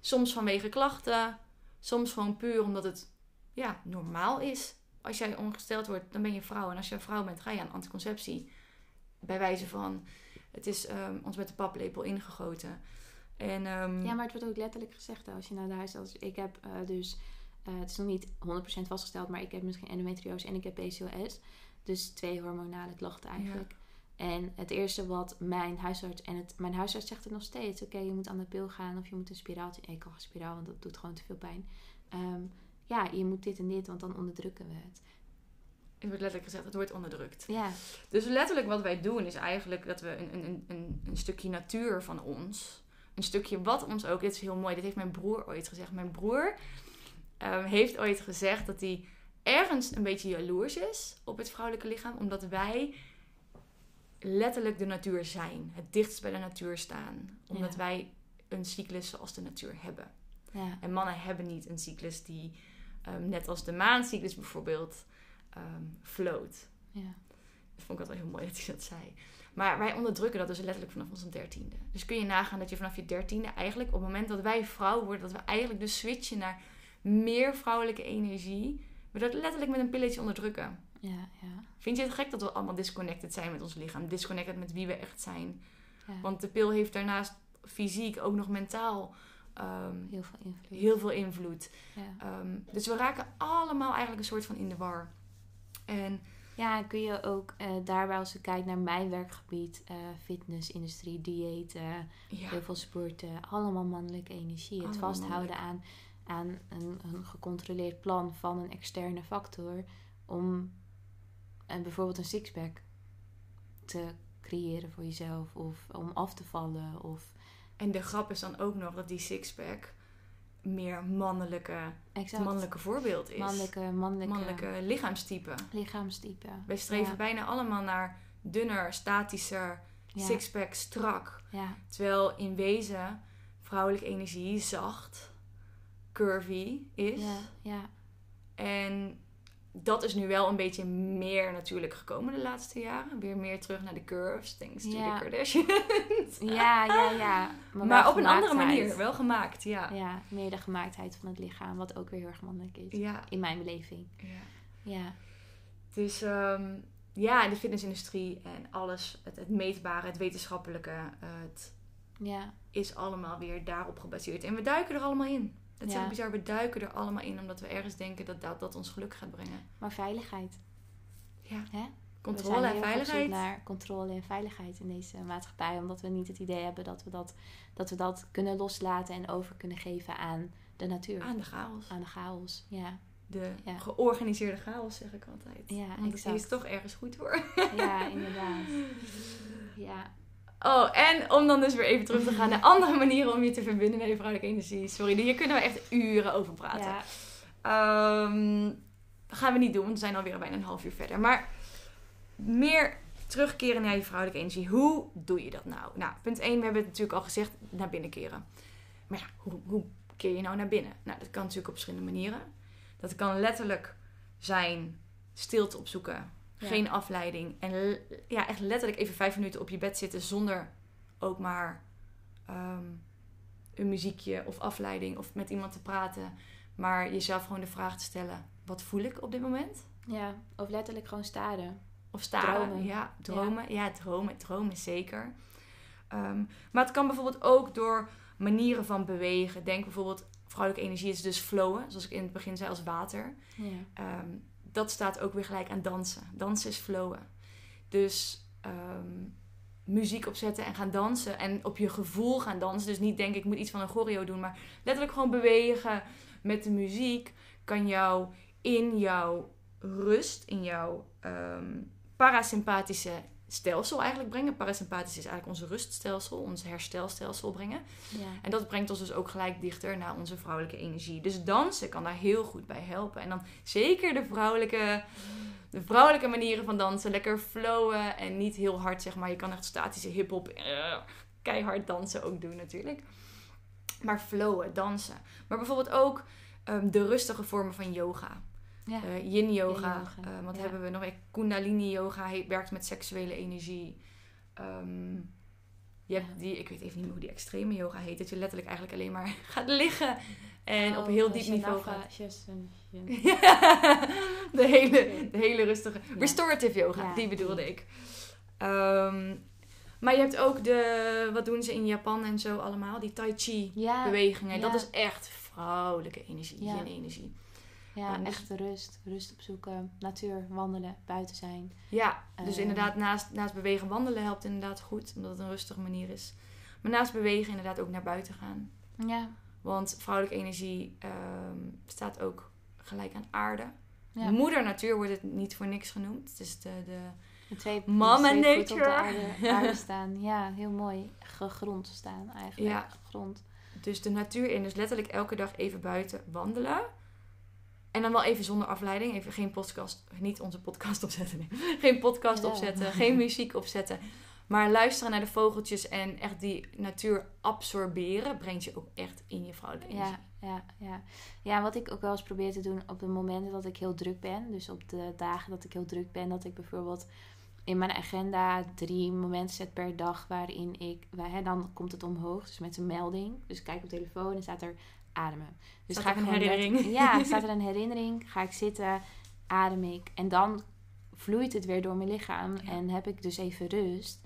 soms vanwege klachten, soms gewoon puur omdat het ja, normaal is. Als jij ongesteld wordt, dan ben je vrouw. En als je een vrouw bent, ga je aan anticonceptie. Bij wijze van, het is ehm, ons met de paplepel ingegoten. En, ehm,
Ja, maar het wordt ook letterlijk gezegd als je naar de huisarts... Ik heb eh, dus... eh, het is nog niet 100% vastgesteld, maar ik heb misschien endometriose en ik heb PCOS. Dus twee hormonale klachten eigenlijk. En het eerste wat mijn huisarts... En het, mijn huisarts zegt het nog steeds. Oké, je moet aan de pil gaan of je moet een spiraaltje... Ik kan geen spiraal, want dat doet gewoon te veel pijn. Ehm, ja, je moet dit en dit, want dan onderdrukken we het.
Het wordt letterlijk gezegd, het wordt onderdrukt.
Ja,
Dus letterlijk wat wij doen is eigenlijk dat we een, een, een, een stukje natuur van ons, een stukje wat ons ook, dit is heel mooi, dit heeft mijn broer ooit gezegd. Mijn broer ehm, heeft ooit gezegd dat hij ergens een beetje jaloers is op het vrouwelijke lichaam, omdat wij letterlijk de natuur zijn, het dichtst bij de natuur staan, omdat
Ja.
wij een cyclus zoals de natuur hebben.
ja,
En mannen hebben niet een cyclus die, ehm, net als de maancyclus bijvoorbeeld, ehm floot.
ja.
Dat vond ik altijd heel mooi dat hij dat zei. Maar wij onderdrukken dat dus letterlijk vanaf onze dertiende. Dus kun je nagaan dat je vanaf je dertiende eigenlijk op het moment dat wij vrouw worden, dat we eigenlijk dus switchen naar meer vrouwelijke energie. We dat letterlijk met een pilletje onderdrukken.
Ja, ja.
Vind je het gek dat we allemaal disconnected zijn met ons lichaam? Disconnected met wie we echt zijn?
ja.
Want de pil heeft daarnaast fysiek ook nog mentaal ehm,
heel veel invloed.
heel veel invloed.
Ja.
Ehm, dus we raken allemaal eigenlijk een soort van in de war. En
Ja, kun je ook eh, daarbij als je kijkt naar mijn werkgebied, eh fitnessindustrie, diëten,
ja,
heel veel sporten, allemaal mannelijke energie. Het vasthouden aan, aan een, een gecontroleerd plan van een externe factor om en bijvoorbeeld een sixpack te creëren voor jezelf of om af te vallen of
En de grap is dan ook nog dat die sixpack meer mannelijke,
exact,
mannelijke voorbeeld is.
mannelijke, mannelijke,
Mannelijke lichaamstype.
lichaamstype.
Wij streven
Ja.
bijna allemaal naar dunner, statischer,
Ja.
sixpack, strak.
Ja,
Terwijl in wezen vrouwelijke energie zacht, curvy is.
ja, ja.
En dat is nu wel een beetje meer natuurlijk gekomen de laatste jaren. Weer meer terug naar de curves, thanks to
Ja.
the Kardashians. (laughs)
Ja, ja, ja.
Maar, op een andere manier, wel gemaakt, ja.
Ja, meer de gemaaktheid van het lichaam, wat ook weer heel erg mannelijk is.
Ja,
In mijn beleving.
ja.
Ja,
Dus ehm, ja, de fitnessindustrie en alles, het, het meetbare, het wetenschappelijke, het
ja,
is allemaal weer daarop gebaseerd. En we duiken er allemaal in. Dat is
Ja.
bizar, we duiken er allemaal in omdat we ergens denken dat dat, dat ons geluk gaat brengen.
maar veiligheid.
Ja,
Hè?
controle en veiligheid.
naar controle en veiligheid in deze maatschappij. Omdat we niet het idee hebben dat we dat, dat, we dat kunnen loslaten en over kunnen geven aan de natuur.
Aan de chaos.
Aan de chaos. Ja,
De
Ja.
georganiseerde chaos, zeg ik altijd.
Ja,
Want
exact.
is toch ergens goed voor.
ja inderdaad. Ja,
Oh, en om dan dus weer even terug te gaan naar andere manieren om je te verbinden met je vrouwelijke energie. Sorry, hier kunnen we echt uren over praten.
ja,
Ehm, dat gaan we niet doen, want we zijn alweer bijna een half uur verder. Maar meer terugkeren naar je vrouwelijke energie. Hoe doe je dat nou? Nou, punt 1, we hebben het natuurlijk al gezegd, naar binnen keren. Maar ja, hoe, hoe keer je nou naar binnen? Nou, dat kan natuurlijk op verschillende manieren. Dat kan letterlijk zijn stilte opzoeken,
Ja.
geen afleiding. En ja, echt letterlijk even vijf minuten op je bed zitten zonder ook maar ehm, een muziekje of afleiding of met iemand te praten. Maar jezelf gewoon de vraag te stellen: wat voel ik op dit moment?
ja. Of letterlijk gewoon staren.
Of staren.
Dromen.
Ja, dromen. Ja, dromen. Dromen zeker. Ehm, maar het kan bijvoorbeeld ook door manieren van bewegen. Denk bijvoorbeeld, vrouwelijke energie is dus flowen. Zoals ik in het begin zei, als water.
Ja,
Ehm, dat staat ook weer gelijk aan dansen. Dansen is flowen. Dus ehm, muziek opzetten en gaan dansen. En op je gevoel gaan dansen. Dus niet denken, ik moet iets van een choreo doen. Maar letterlijk gewoon bewegen met de muziek. Kan jou in jouw rust, in jouw ehm, parasympathische stelsel eigenlijk brengen. Parasympathisch is eigenlijk onze ruststelsel, ons herstelstelsel brengen.
ja.
En dat brengt ons dus ook gelijk dichter naar onze vrouwelijke energie. Dus dansen kan daar heel goed bij helpen. En dan zeker de vrouwelijke, de vrouwelijke manieren van dansen. Lekker flowen en niet heel hard, zeg maar. Je kan echt statische hip-hop, eh, keihard dansen ook doen natuurlijk. Maar flowen, dansen. Maar bijvoorbeeld ook ehm, de rustige vormen van yoga.
Ja.
Eh, yin yoga. Eh, wat
ja.
hebben we nog? Kundalini yoga he- werkt met seksuele energie. Ehm, je hebt
Ja.
die, ik weet even niet meer hoe die extreme yoga heet. Dat je letterlijk eigenlijk alleen maar (laughs) gaat liggen. En op
Oh,
heel diep niveau gaat. (laughs) De, hele, de hele rustige. Restorative yoga, die bedoelde ik. Ehm, maar je hebt ook de, wat doen ze in Japan en zo allemaal? Die Tai Chi bewegingen. Dat is echt vrouwelijke energie,
Ja.
yin-energie.
Ja,
dus-
echt rust. Rust opzoeken, natuur, wandelen, buiten zijn.
Ja, dus
Ehm.
inderdaad naast, naast bewegen wandelen helpt inderdaad goed, omdat het een rustige manier is. Maar naast bewegen inderdaad ook naar buiten gaan.
Ja,
Want vrouwelijke energie ehm, staat ook gelijk aan aarde.
ja.
Moeder natuur wordt het niet voor niks genoemd. Het is de, de
De twee,
Mama
de twee voeten op de
nature.
aarde, aarde (laughs) staan. Ja, heel mooi. Gegrond staan eigenlijk.
Ja.
Gegrond.
Dus de natuur in. Dus letterlijk elke dag even buiten wandelen. En dan wel even zonder afleiding. Even geen podcast, niet onze podcast (laughs) opzetten. Nee. Geen podcast opzetten. (laughs) Geen muziek opzetten. Maar luisteren naar de vogeltjes en echt die natuur absorberen. Brengt je ook echt in je vrouwelijke energie.
Ja, ja, ja. Ja, wat ik ook wel eens probeer te doen op de momenten dat ik heel druk ben. Dus op de dagen dat ik heel druk ben. Dat ik bijvoorbeeld in mijn agenda drie momenten zet per dag waarin ik... Hè, dan komt het omhoog, dus met een melding. Dus ik kijk op telefoon en staat er ademen. Dus
Staat er een herinnering?
let- ja, (laughs) staat er een herinnering. Ga ik zitten, adem ik. En dan vloeit het weer door mijn lichaam.
Ja.
En heb ik dus even rust.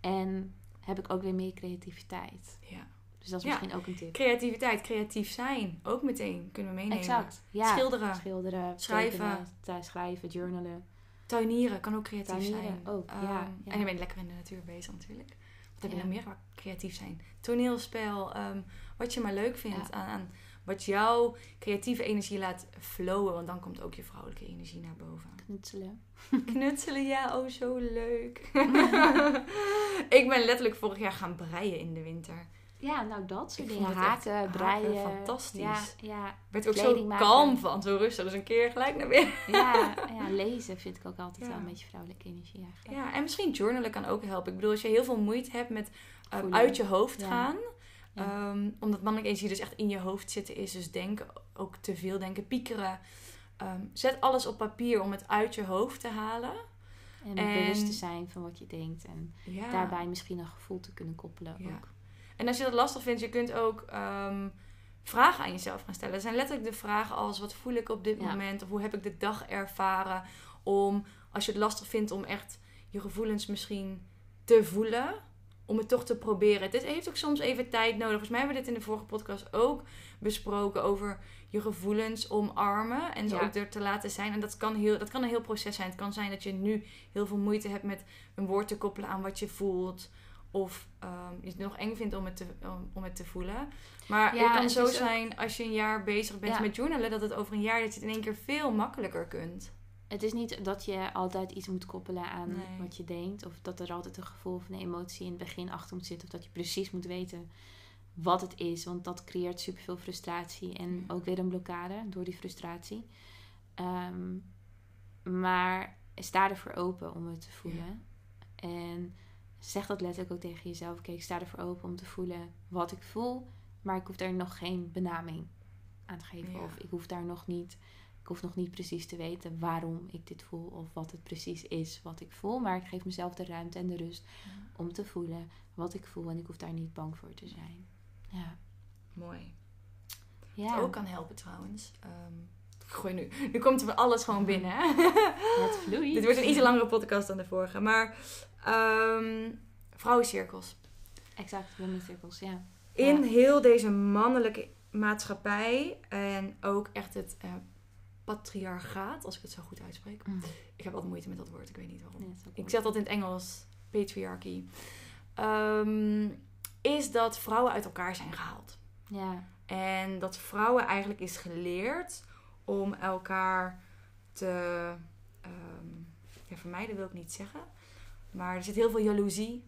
En heb ik ook weer meer creativiteit.
Ja.
Dus dat is
Ja.
misschien ook een tip.
Creativiteit, creatief zijn. Ook meteen kunnen we meenemen.
Exact. Ja.
Schilderen.
Schilderen,
Schrijven.
tekenen, thuis schrijven, journalen.
Tuinieren kan ook creatief
Tuinieren
zijn.
ook,
Ehm,
ja, ja.
En je bent lekker in de natuur bezig natuurlijk. Wat heb je
Ja.
nog meer creatief zijn? Toneelspel, ehm, wat je maar leuk vindt.
Ja.
Aan, aan wat jouw creatieve energie laat flowen. Want dan komt ook je vrouwelijke energie naar boven.
Knutselen. (laughs) (laughs)
Knutselen, ja, oh zo leuk. (laughs) ik ben letterlijk vorig jaar gaan breien in de winter.
Ja, nou dat soort
Ik
dingen. Haken,
haken
breien.
fantastisch.
Ja, ja,
werd ook zo
maken.
kalm van, zo rustig. Dus een keer gelijk naar binnen.
ja, ja, lezen vind ik ook altijd
Ja.
wel een beetje vrouwelijke energie eigenlijk.
Ja, en misschien journalen kan ook helpen. Ik bedoel, als je heel veel moeite hebt met eh, uit je hoofd gaan.
Ja.
Ehm, omdat mannelijke energie dus echt in je hoofd zitten is. Dus denken, ook te veel denken, piekeren. Ehm, zet alles op papier om het uit je hoofd te halen.
En,
En-
bewust te zijn van wat je denkt. En
Ja.
daarbij misschien een gevoel te kunnen koppelen
Ja.
ook.
En als je dat lastig vindt, je kunt ook ehm, vragen aan jezelf gaan stellen. Het zijn letterlijk de vragen als wat voel ik op dit
Ja.
moment? Of hoe heb ik de dag ervaren? Om, als je het lastig vindt om echt je gevoelens misschien te voelen. Om het toch te proberen. Dit heeft ook soms even tijd nodig. Volgens mij hebben we dit in de vorige podcast ook besproken. Over je gevoelens omarmen. En ze
Ja.
ook er te laten zijn. En dat kan, heel, dat kan een heel proces zijn. Het kan zijn dat je nu heel veel moeite hebt met een woord te koppelen aan wat je voelt. Of ehm, je het nog eng vindt om het te, om, om het te voelen. Maar
Ja,
het kan
het
zo
ook-
zijn als je een jaar bezig bent
Ja.
met journalen. Dat het over een jaar dat je het in één keer veel makkelijker kunt.
Het is niet dat je altijd iets moet koppelen aan
Nee.
wat je denkt. Of dat er altijd een gevoel of een emotie in het begin achter moet zitten. Of dat je precies moet weten wat het is. Want dat creëert superveel frustratie. En
Ja.
ook weer een blokkade door die frustratie. Ehm, maar sta ervoor open om het te voelen. En zeg dat letterlijk ook tegen jezelf. Oké, ik sta ervoor open om te voelen wat ik voel. Maar ik hoef daar nog geen benaming aan te geven.
Ja.
Of ik hoef daar nog niet... Ik hoef nog niet precies te weten waarom ik dit voel. Of wat het precies is wat ik voel. Maar ik geef mezelf de ruimte en de rust om te voelen wat ik voel. En ik hoef daar niet bang voor te zijn. Ja.
Mooi.
Ja.
Wat ook kan helpen trouwens. Gooi nu. Nu komt er alles gewoon binnen. (laughs)
Het vloeit.
Dit wordt een iets langere podcast dan de vorige. Maar ehm vrouwencirkels.
Exact, circles, ja.
In
Ja.
heel deze mannelijke maatschappij. En ook echt het eh, patriarchaat. Als ik het zo goed uitspreek. Ik heb altijd moeite met dat woord. Ik weet niet waarom.
Nee,
Ik zeg dat in het Engels. Patriarchy. Ehm, is dat vrouwen uit elkaar zijn gehaald.
Ja,
En dat vrouwen eigenlijk is geleerd om elkaar te ehm, ja, vermijden, wil ik niet zeggen. Maar er zit heel veel jaloezie.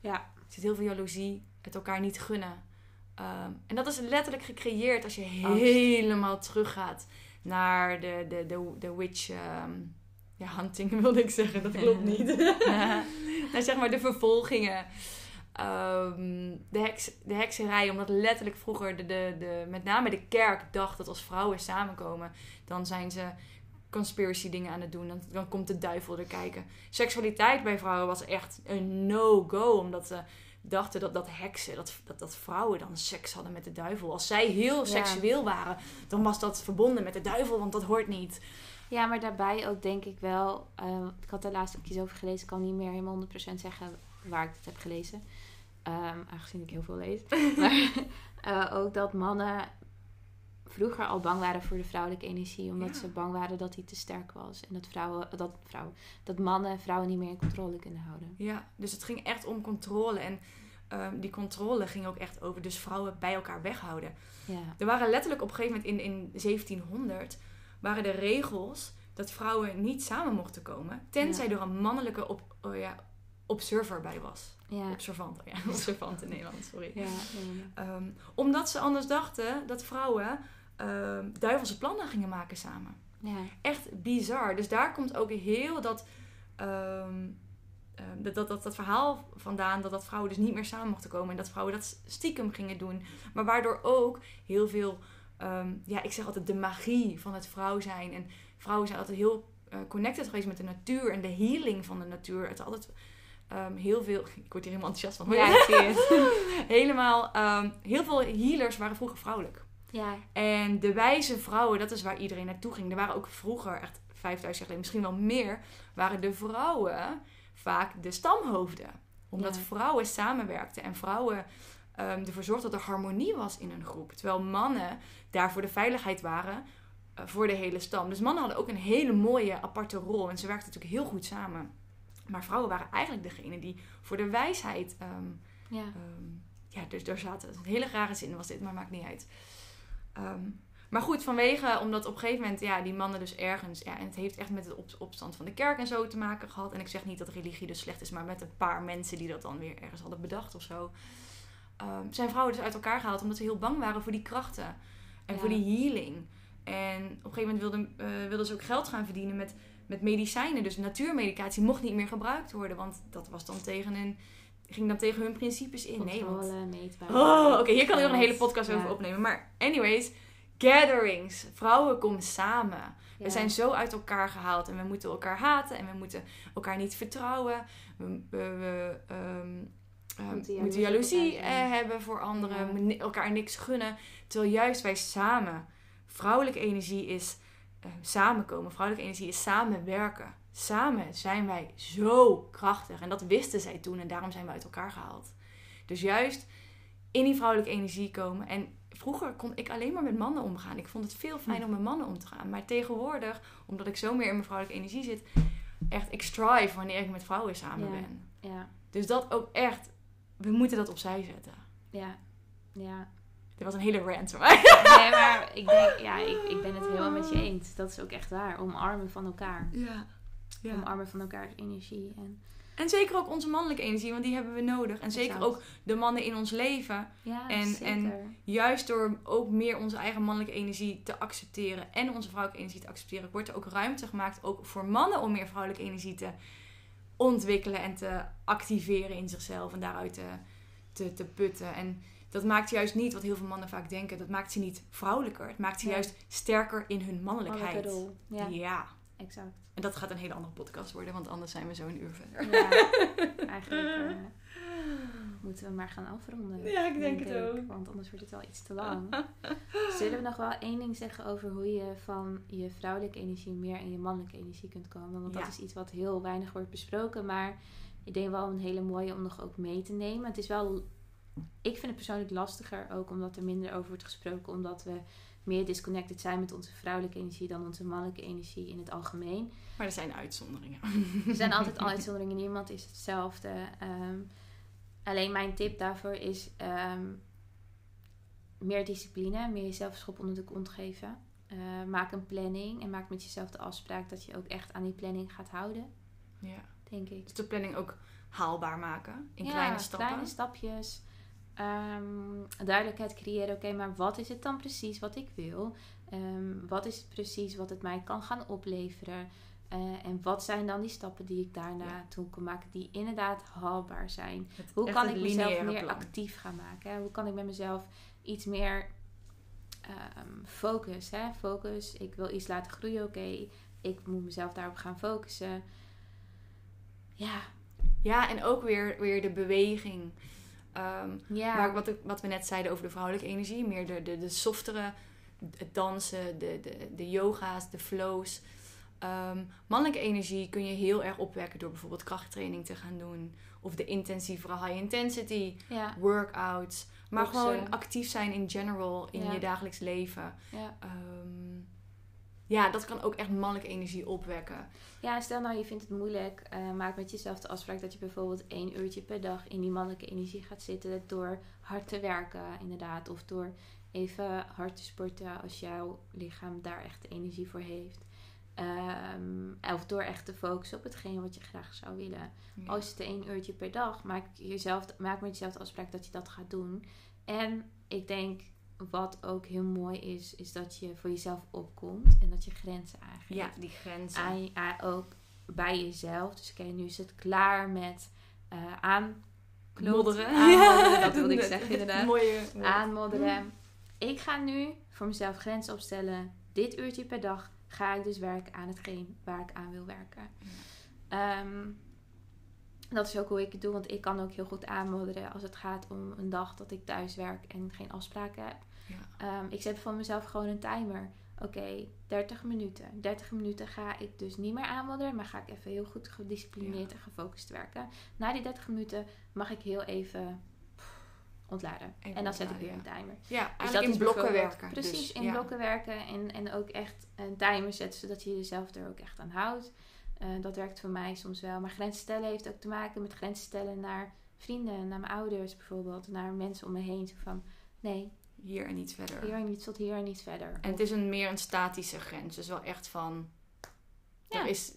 ja.
Er zit heel veel jaloezie. Het elkaar niet gunnen. Ehm, en dat is letterlijk gecreëerd als je helemaal teruggaat naar de, de, de, de witch ehm, ja, hunting, (laughs) wilde ik zeggen. Dat klopt (laughs) niet. (laughs) nou, zeg maar de vervolgingen. ehm, de, heks, de hekserij. Omdat letterlijk vroeger, de, de, de, met name de kerk, dacht dat als vrouwen samenkomen, dan zijn ze conspiracy dingen aan het doen. Dan, dan komt de duivel er kijken. Seksualiteit bij vrouwen was echt een no-go. Omdat ze dachten dat, dat heksen, dat, dat, dat vrouwen dan seks hadden met de duivel. Als zij heel
Ja.
seksueel waren, dan was dat verbonden met de duivel, want dat hoort niet.
Ja, maar daarbij ook denk ik wel... eh, ik had er laatst ook iets over gelezen. Ik kan niet meer helemaal 100% zeggen waar ik het heb gelezen. Ehm, aangezien ik heel veel lees. (laughs) maar eh, ook dat mannen vroeger al bang waren voor de vrouwelijke energie. Omdat
Ja.
ze bang waren dat die te sterk was. En dat, vrouwen, dat, vrouwen, dat mannen vrouwen niet meer in controle kunnen houden.
Ja, dus het ging echt om controle. En ehm, die controle ging ook echt over dus vrouwen bij elkaar weghouden.
Ja,
Er waren letterlijk op een gegeven moment in, in 1700 waren er regels dat vrouwen niet samen mochten komen. Tenzij
Ja.
er een mannelijke op, oh ja, observer bij was.
ja,
Observant, ja, (laughs) observant in Nederland, sorry.
ja.
Ehm, omdat ze anders dachten dat vrouwen ehm, duivelse plannen gingen maken samen.
ja.
Echt bizar. Dus daar komt ook heel dat, ehm, ehm, dat, dat, dat, dat verhaal vandaan dat, dat vrouwen dus niet meer samen mochten komen. En dat vrouwen dat stiekem gingen doen. Maar waardoor ook heel veel, ja, ik zeg altijd de magie van het vrouw zijn. En vrouwen zijn altijd heel eh, connected geweest met de natuur en de healing van de natuur. Het is altijd heel veel, (laughs) ik word hier helemaal enthousiast van.
Ja, ik zie het. (laughs)
helemaal, heel veel healers waren vroeger vrouwelijk.
Ja,
En de wijze vrouwen, dat is waar iedereen naartoe ging. Er waren ook vroeger, echt 5000 jaar geleden, misschien wel meer, waren de vrouwen vaak de stamhoofden. Omdat
Ja.
vrouwen samenwerkten en vrouwen ehm, ervoor zorgden dat er harmonie was in een groep. Terwijl mannen daar voor de veiligheid waren eh, voor de hele stam. Dus mannen hadden ook een hele mooie aparte rol en ze werkten natuurlijk heel goed samen. Maar vrouwen waren eigenlijk degene die voor de wijsheid ehm,
ja.
Ehm, ja, dus daar zaten een hele rare zin was dit, maar maakt niet uit. Ehm, maar goed, vanwege, omdat op een gegeven moment, ja, die mannen dus ergens, ja, en het heeft echt met de op- opstand van de kerk en zo te maken gehad. En ik zeg niet dat religie dus slecht is, maar met een paar mensen die dat dan weer ergens hadden bedacht of zo. ehm, zijn vrouwen dus uit elkaar gehaald omdat ze heel bang waren voor die krachten en
Ja.
voor die healing. En op een gegeven moment wilden, eh, wilden ze ook geld gaan verdienen met, met medicijnen. Dus natuurmedicatie mocht niet meer gebruikt worden, want dat was dan tegen een, ging dan tegen hun principes in. Nee, want. Oh, oké, hier kan ik nog een hele podcast over
Ja.
opnemen. Maar anyways, gatherings. Vrouwen komen samen. We zijn zo uit elkaar gehaald en we moeten elkaar haten en we moeten elkaar niet vertrouwen. We, we, we, ehm, ehm,
Moeten
moeten jaloezie eh, hebben voor anderen,
Ja.
elkaar niks gunnen. Terwijl juist wij samen, vrouwelijke energie is eh, samenkomen, vrouwelijke energie is samenwerken. Samen zijn wij zo krachtig en dat wisten zij toen en daarom zijn we uit elkaar gehaald. Dus juist in die vrouwelijke energie komen. En vroeger kon ik alleen maar met mannen omgaan. Ik vond het veel fijner om met mannen om te gaan. Maar tegenwoordig, omdat ik zo meer in mijn vrouwelijke energie zit, echt, ik strive wanneer ik met vrouwen samen
Ja.
ben.
Ja,
Dus dat ook echt, we moeten dat opzij zetten.
ja, ja.
Dit was een hele rant voor mij. (laughs)
Nee, maar ik denk, ja, ik, ik ben het helemaal met je eens. Dat is ook echt waar. Omarmen van elkaar.
Ja. Ja.
Omarmen van elkaars energie. En,
En zeker ook onze mannelijke energie, want die hebben we nodig. En zeker ook de mannen in ons leven.
ja,
En-
zeker.
en- Juist door ook meer onze eigen mannelijke energie te accepteren en onze vrouwelijke energie te accepteren, wordt er ook ruimte gemaakt ook voor mannen om meer vrouwelijke energie te ontwikkelen en te activeren in zichzelf en daaruit te, te, te putten. En dat maakt juist niet, wat heel veel mannen vaak denken, dat maakt ze niet vrouwelijker. Het maakt ze juist sterker in hun mannelijkheid.
Ja,
ja.
Exact.
En dat gaat een hele andere podcast worden, want anders zijn we zo een uur verder.
Ja, (laughs) eigenlijk eh, moeten we maar gaan afronden.
Ja, ik denk het ook.
Want anders wordt het wel iets te lang. Zullen we nog wel één ding zeggen over hoe je van je vrouwelijke energie meer in je mannelijke energie kunt komen? Want
Ja.
dat is iets wat heel weinig wordt besproken, maar ik denk wel een hele mooie om nog ook mee te nemen. Het is wel, ik vind het persoonlijk lastiger ook omdat er minder over wordt gesproken, omdat we meer disconnected zijn met onze vrouwelijke energie dan onze mannelijke energie in het algemeen.
Maar er zijn uitzonderingen.
Er zijn altijd al (laughs) uitzonderingen, niemand is hetzelfde. Ehm, alleen mijn tip daarvoor is ehm, meer discipline, meer jezelf schop onder de kont geven. Eh, maak een planning en maak met jezelf de afspraak dat je ook echt aan die planning gaat houden,
Ja.
denk ik.
Dus de planning ook haalbaar maken in
Ja,
kleine stappen.
kleine stapjes. Ehm, duidelijkheid creëren. Oké, maar wat is het dan precies wat ik wil? Ehm, wat is het precies wat het mij kan gaan opleveren? Eh, en wat zijn dan die stappen die ik daarna toe kan maken, die inderdaad haalbaar zijn?
Het-
Hoe kan ik mezelf meer
plan.
actief gaan maken? Hè? Hoe kan ik met mezelf iets meer ehm, focus? Hè? Focus, ik wil iets laten groeien, oké. Ik moet mezelf daarop gaan focussen. Ja,
Ja, en ook weer, weer de beweging. Ehm. Maar wat, wat we net zeiden over de vrouwelijke energie, meer de, de, de softere, het dansen, de, de, de yoga's, de flows. Ehm, mannelijke energie kun je heel erg opwekken door bijvoorbeeld krachttraining te gaan doen. Of de intensievere high intensity
ja,
workouts. Maar gewoon actief zijn in general in
Ja.
je dagelijks leven.
ja.
Ehm, ja, dat kan ook echt mannelijke energie opwekken.
Ja, stel nou je vindt het moeilijk. eh, maak met jezelf de afspraak dat je bijvoorbeeld één uurtje per dag in die mannelijke energie gaat zitten. Door hard te werken, inderdaad. Of door even hard te sporten als jouw lichaam daar echt de energie voor heeft. Ehm, of door echt te focussen op hetgeen wat je graag zou willen.
Ja.
Als het één uurtje per dag, maak, jezelf, maak met jezelf de afspraak dat je dat gaat doen. En ik denk, wat ook heel mooi is, is dat je voor jezelf opkomt en dat je grenzen aangeeft
ja, die grenzen.
aan, aan- ook bij jezelf. Dus oké, nu is het klaar met eh aan
Modderen. (laughs)
Aanmodderen, dat wilde ik zeggen inderdaad. (laughs)
Mooie,
aanmodderen. Ik ga nu voor mezelf grenzen opstellen. Dit uurtje per dag ga ik dus werken aan hetgeen waar ik aan wil werken. Ehm, dat is ook hoe ik het doe, want ik kan ook heel goed aanmodderen als het gaat om een dag dat ik thuis werk en geen afspraken heb.
Ja.
Ehm, ik zet van mezelf gewoon een timer. Oké, 30 minuten. 30 minuten ga ik dus niet meer aanmodderen, maar ga ik even heel goed gedisciplineerd en gefocust werken. Na die 30 minuten mag ik heel even ontladen. En dan zet ik weer een timer.
Ja,
Dus dat
in
is
blokken werken.
Precies,
Dus,
in
ja.
blokken werken en, en ook echt een timer zetten, zodat je jezelf er ook echt aan houdt. Eh, dat werkt voor mij soms wel. Maar grenzen stellen heeft ook te maken met grenzen stellen naar vrienden, naar mijn ouders bijvoorbeeld, naar mensen om me heen. Zo van, nee,
Hier en niet verder.
hier en niet tot hier en niet verder.
En het is een meer een statische grens. Dus wel echt van...
Ja.
Er is...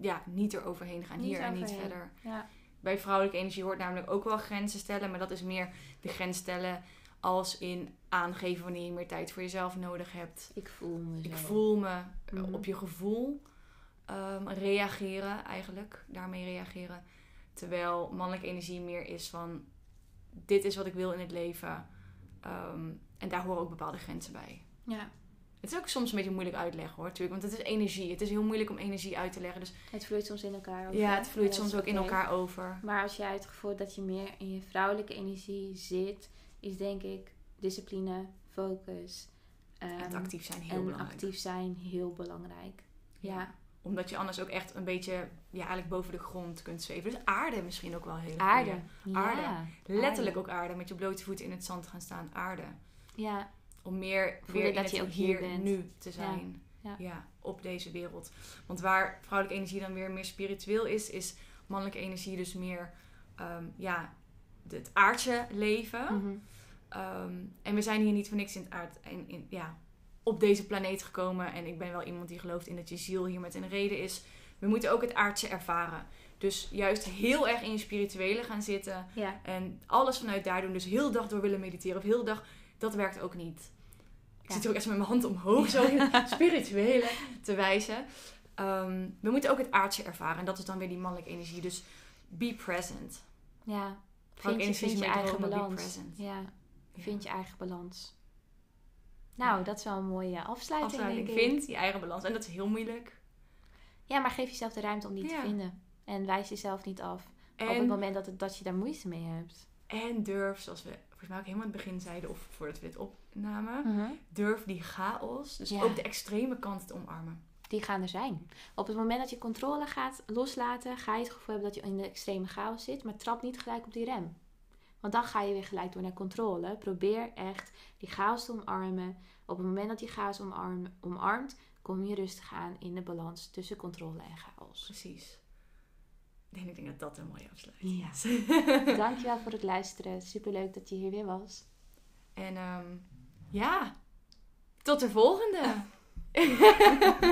Ja, niet er overheen gaan.
Niet
hier en niet verder.
ja,
Bij vrouwelijke energie hoort namelijk ook wel grenzen stellen. Maar dat is meer de grens stellen als in aangeven wanneer je meer tijd voor jezelf nodig hebt.
ik voel me zo.
Ik voel me eh,
Mhm.
op je gevoel ehm, reageren eigenlijk. Daarmee reageren. Terwijl mannelijke energie meer is van... Dit is wat ik wil in het leven. Ehm, en daar horen ook bepaalde grenzen bij.
Ja,
Het is ook soms een beetje moeilijk uitleggen hoor, natuurlijk. Want het is energie. Het is heel moeilijk om energie uit te leggen. Dus
het vloeit soms in elkaar over.
ja, het vloeit soms ook in elkaar over.
Maar als jij het gevoel dat je meer in je vrouwelijke energie zit, is denk ik discipline, focus
Het actief zijn heel
en
belangrijk.
actief zijn heel belangrijk. Ja,
Omdat je anders ook echt een beetje ja, eigenlijk boven de grond kunt zweven. Dus aarde misschien ook wel heel
aarde.
Aarde.
Ja,
Letterlijk
aarde.
ook aarde. Met je blote voeten in het zand gaan staan. Aarde.
Ja,
Om meer weer
dat je ook hier bent.
nu te zijn.
Ja.
Ja. op deze wereld. Want waar vrouwelijke energie dan weer meer spiritueel is, is mannelijke energie dus meer ehm, ja, het aardse leven.
mhm.
Ehm, en we zijn hier niet voor niks in het aard, in, in, ja, op deze planeet gekomen. En ik ben wel iemand die gelooft in dat je ziel hier met een reden is. We moeten ook het aardse ervaren. Dus juist heel erg in je spirituele gaan zitten.
ja.
En alles vanuit daar doen. Dus heel de dag door willen mediteren. Of heel de dag. Dat werkt ook niet. Ik
Ja.
zit ook echt met mijn hand omhoog. Zo (laughs) spirituele te wijzen. Ehm, we moeten ook het aardse ervaren. En dat is dan weer die mannelijke energie. Dus be present.
ja. Vind je, vind je eigen balans. Ja. vind je eigen balans. Nou, dat is wel een mooie afsluiting,
Afsluiting.
denk ik.
Vind je eigen balans. En dat is heel moeilijk.
Ja, maar geef jezelf de ruimte om die te vinden. En wijs jezelf niet af. Op het
En,
moment dat, het, dat je daar moeite mee hebt.
en durf, zoals we volgens mij ook helemaal in het begin zeiden. Of voordat we het opnamen.
Mhm.
Durf die chaos. Dus
Ja.
ook de extreme kant te omarmen.
Die gaan er zijn. Op het moment dat je controle gaat loslaten, ga je het gevoel hebben dat je in de extreme chaos zit. Maar trap niet gelijk op die rem. Want dan ga je weer gelijk door naar controle. Probeer echt die chaos te omarmen. Op het moment dat je chaos omarm, omarmt, kom je rustig aan in de balans tussen controle en chaos.
Precies. Ik denk, ik denk dat dat een mooie afsluiting
Ja.
is. (laughs) (laughs)
Dankjewel voor het luisteren. Superleuk dat je hier weer was.
En ehm, ja, tot de volgende. (laughs)